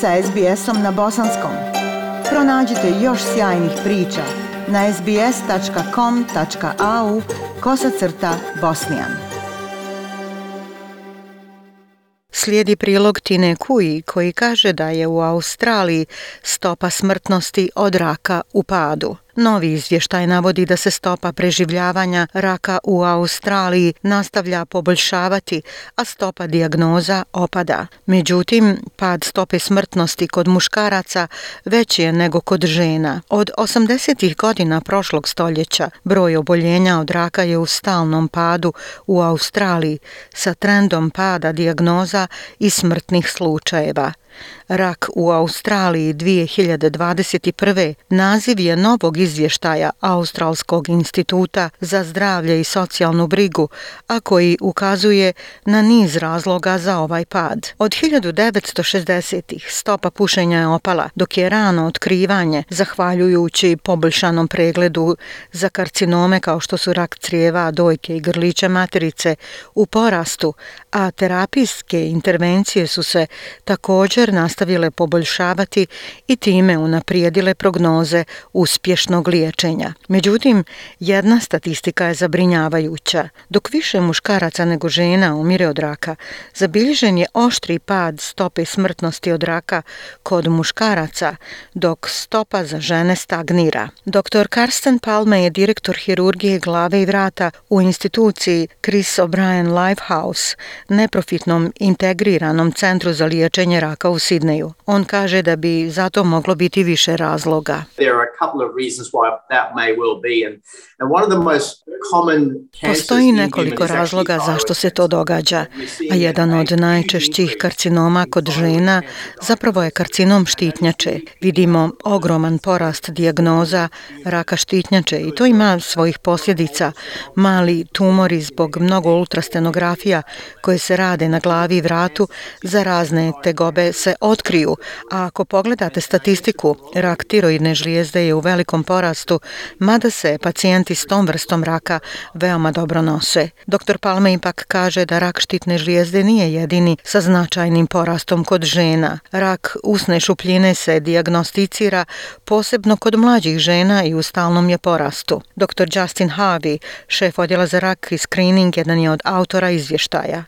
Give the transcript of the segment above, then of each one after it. sa SBS-om na bosanskom. Pronađite još sjajnih priča na sbs.com.au kosacrta bosnijan. Slijedi prilog Tine Kui koji kaže da je u Australiji stopa smrtnosti od raka u padu. Novi izvještaj navodi da se stopa preživljavanja raka u Australiji nastavlja poboljšavati, a stopa dijagnoza opada. Međutim, pad stope smrtnosti kod muškaraca veći je nego kod žena. Od 80. godina prošlog stoljeća broj oboljenja od raka je u stalnom padu u Australiji sa trendom pada dijagnoza i smrtnih slučajeva. Rak u Australiji 2021. naziv je novog izvještaja Australskog instituta za zdravlje i socijalnu brigu, a koji ukazuje na niz razloga za ovaj pad. Od 1960-ih stopa pušenja je opala, dok je rano otkrivanje, zahvaljujući poboljšanom pregledu za karcinome kao što su rak crijeva, dojke i grliče materice, u porastu, a terapijske intervencije su se također nastavile poboljšavati i time unaprijedile prognoze uspješnog liječenja. Međutim, jedna statistika je zabrinjavajuća. Dok više muškaraca nego žena umire od raka, zabilježen je oštri pad stope smrtnosti od raka kod muškaraca, dok stopa za žene stagnira. Dr. Karsten Palme je direktor hirurgije glave i vrata u instituciji Chris O'Brien Lifehouse, neprofitnom integriranom centru za liječenje raka u Sidneju. On kaže da bi zato moglo biti više razloga. Postoji nekoliko razloga zašto se to događa, a jedan od najčešćih karcinoma kod žena zapravo je karcinom štitnjače. Vidimo ogroman porast dijagnoza raka štitnjače i to ima svojih posljedica. Mali tumori zbog mnogo ultrastenografija koje se rade na glavi i vratu za razne tegobe s se otkriju, a ako pogledate statistiku, rak tiroidne žlijezde je u velikom porastu, mada se pacijenti s tom vrstom raka veoma dobro nose. Dr. Palme ipak kaže da rak štitne žlijezde nije jedini sa značajnim porastom kod žena. Rak usne šupljine se diagnosticira posebno kod mlađih žena i u stalnom je porastu. Dr. Justin Harvey, šef odjela za rak i screening, jedan je od autora izvještaja.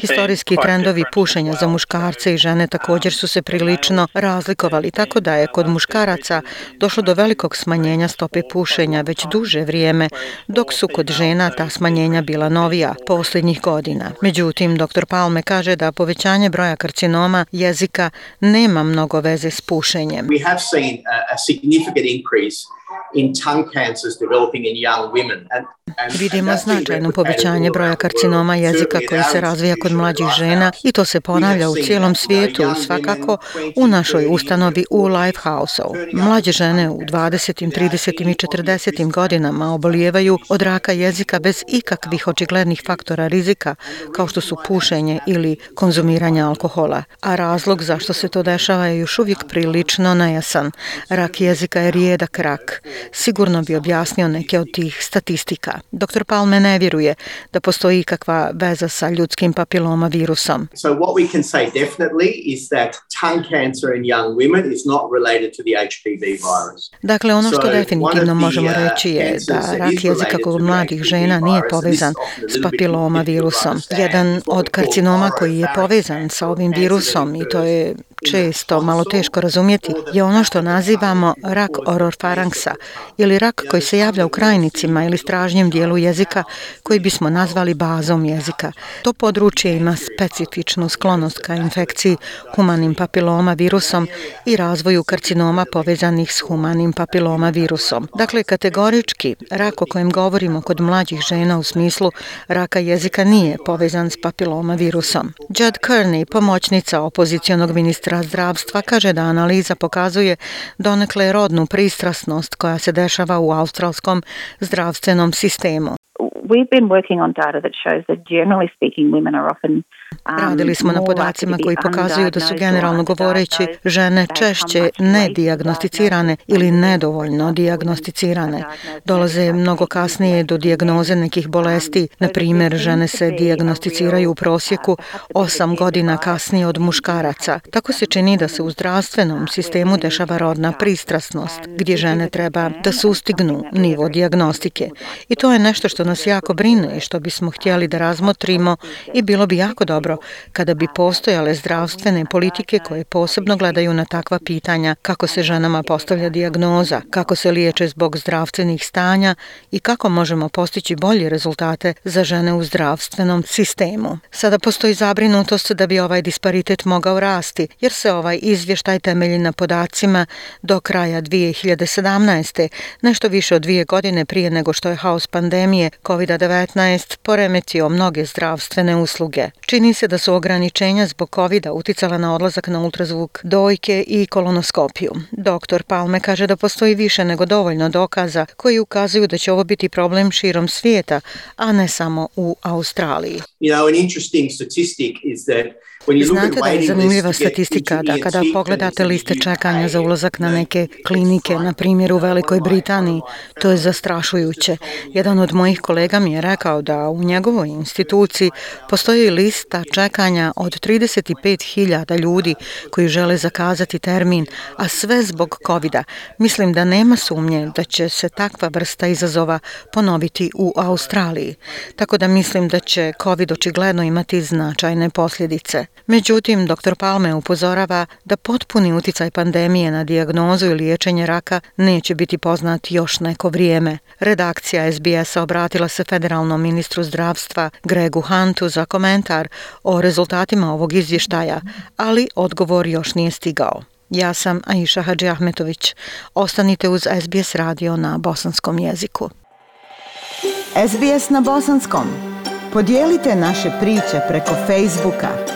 Historijski trendovi pušenja za muškarce i žene također su se prilično razlikovali, tako da je kod muškaraca došlo do velikog smanjenja stope pušenja već duže vrijeme, dok su kod žena ta smanjenja bila novija posljednjih godina. Međutim, dr. Palme kaže da povećanje broja karcinoma jezika nema mnogo veze s pušenjem. Vidimo značajno povećanje broja karcinoma jezika koji se razvija kod mlađih žena i to se ponavlja u cijelom svijetu i svakako u našoj ustanovi u Lifehouse-u. Mlađe žene u 20., 30. i 40. godinama obolijevaju od raka jezika bez ikakvih očiglednih faktora rizika kao što su pušenje ili konzumiranje alkohola. A razlog zašto se to dešava je još uvijek prilično nejasan. Rak jezika je rijedak rak. school. sigurno bi objasnio neke od tih statistika. Dr. Palme ne vjeruje da postoji kakva veza sa ljudskim papiloma virusom. So what we can say definitely is that tongue cancer in young women is not related to the HPV virus. Dakle, ono što definitivno možemo uh, reći je da rak jezika kod mladih žena nije povezan s papiloma virusom. Jedan od karcinoma koji je povezan sa ovim virusom i to je često malo teško razumjeti je ono što nazivamo rak ororfaranksa, ili rak koji se javlja u krajnicima ili stražnjem dijelu jezika koji bismo nazvali bazom jezika. To područje ima specifičnu sklonost ka infekciji humanim papiloma virusom i razvoju karcinoma povezanih s humanim papiloma virusom. Dakle, kategorički, rak o kojem govorimo kod mlađih žena u smislu raka jezika nije povezan s papiloma virusom. Judd Kearney, pomoćnica opozicionog ministra zdravstva, kaže da analiza pokazuje donekle rodnu pristrasnost koja se dešava u australskom zdravstvenom sistemu. We've Radili smo na podacima koji pokazuju da su generalno govoreći žene češće nedijagnosticirane ili nedovoljno dijagnosticirane. Dolaze mnogo kasnije do dijagnoze nekih um, bolesti. Na primjer, žene se dijagnosticiraju u uh, prosjeku 8 godina kasnije od um, muškaraca. Tako se čini da se u zdravstvenom sistemu dešava rodna pristrasnost, gdje žene treba da sustignu nivo dijagnostike. I to je nešto što nas jako brine i što bismo htjeli da razmotrimo i bilo bi jako dobro kada bi postojale zdravstvene politike koje posebno gledaju na takva pitanja kako se ženama postavlja dijagnoza, kako se liječe zbog zdravstvenih stanja i kako možemo postići bolje rezultate za žene u zdravstvenom sistemu. Sada postoji zabrinutost da bi ovaj disparitet mogao rasti, jer se ovaj izvještaj temelji na podacima do kraja 2017. nešto više od dvije godine prije nego što je haos pandemije COVID-19 poremetio mnoge zdravstvene usluge. Čini se da su ograničenja zbog covid uticala na odlazak na ultrazvuk dojke i kolonoskopiju. Doktor Palme kaže da postoji više nego dovoljno dokaza koji ukazuju da će ovo biti problem širom svijeta, a ne samo u Australiji. Znate da je zanimljiva statistika da kada pogledate liste čekanja za ulazak na neke klinike, na primjer u Velikoj Britaniji, to je zastrašujuće. Jedan od mojih kolega mi je rekao da u njegovoj instituciji postoji lista čekanja od 35.000 ljudi koji žele zakazati termin, a sve zbog covid Mislim da nema sumnje da će se takva vrsta izazova ponoviti u Australiji. Tako da mislim da će COVID očigledno imati značajne posljedice. Međutim, dr. Palme upozorava da potpuni uticaj pandemije na dijagnozu i liječenje raka neće biti poznat još neko vrijeme. Redakcija SBS obratila se federalnom ministru zdravstva Gregu Huntu za komentar o rezultatima ovog izvještaja, ali odgovor još nije stigao. Ja sam Aisha Hadži Ahmetović. Ostanite uz SBS radio na bosanskom jeziku. SBS na bosanskom. Podijelite naše priče preko Facebooka